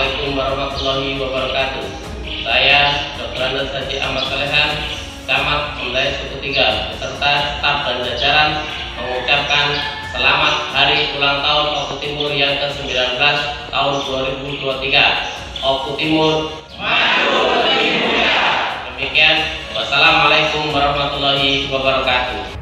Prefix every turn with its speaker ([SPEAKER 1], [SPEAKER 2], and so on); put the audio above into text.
[SPEAKER 1] Assalamualaikum warahmatullahi wabarakatuh. Saya Dr. Andes Haji Ahmad Salehan, Camat Mendai Suku Tiga, beserta staf dan jajaran mengucapkan selamat hari ulang tahun Oku Timur yang ke-19 tahun 2023. Oku Timur, maju lebih mulia. Demikian, wassalamualaikum warahmatullahi wabarakatuh.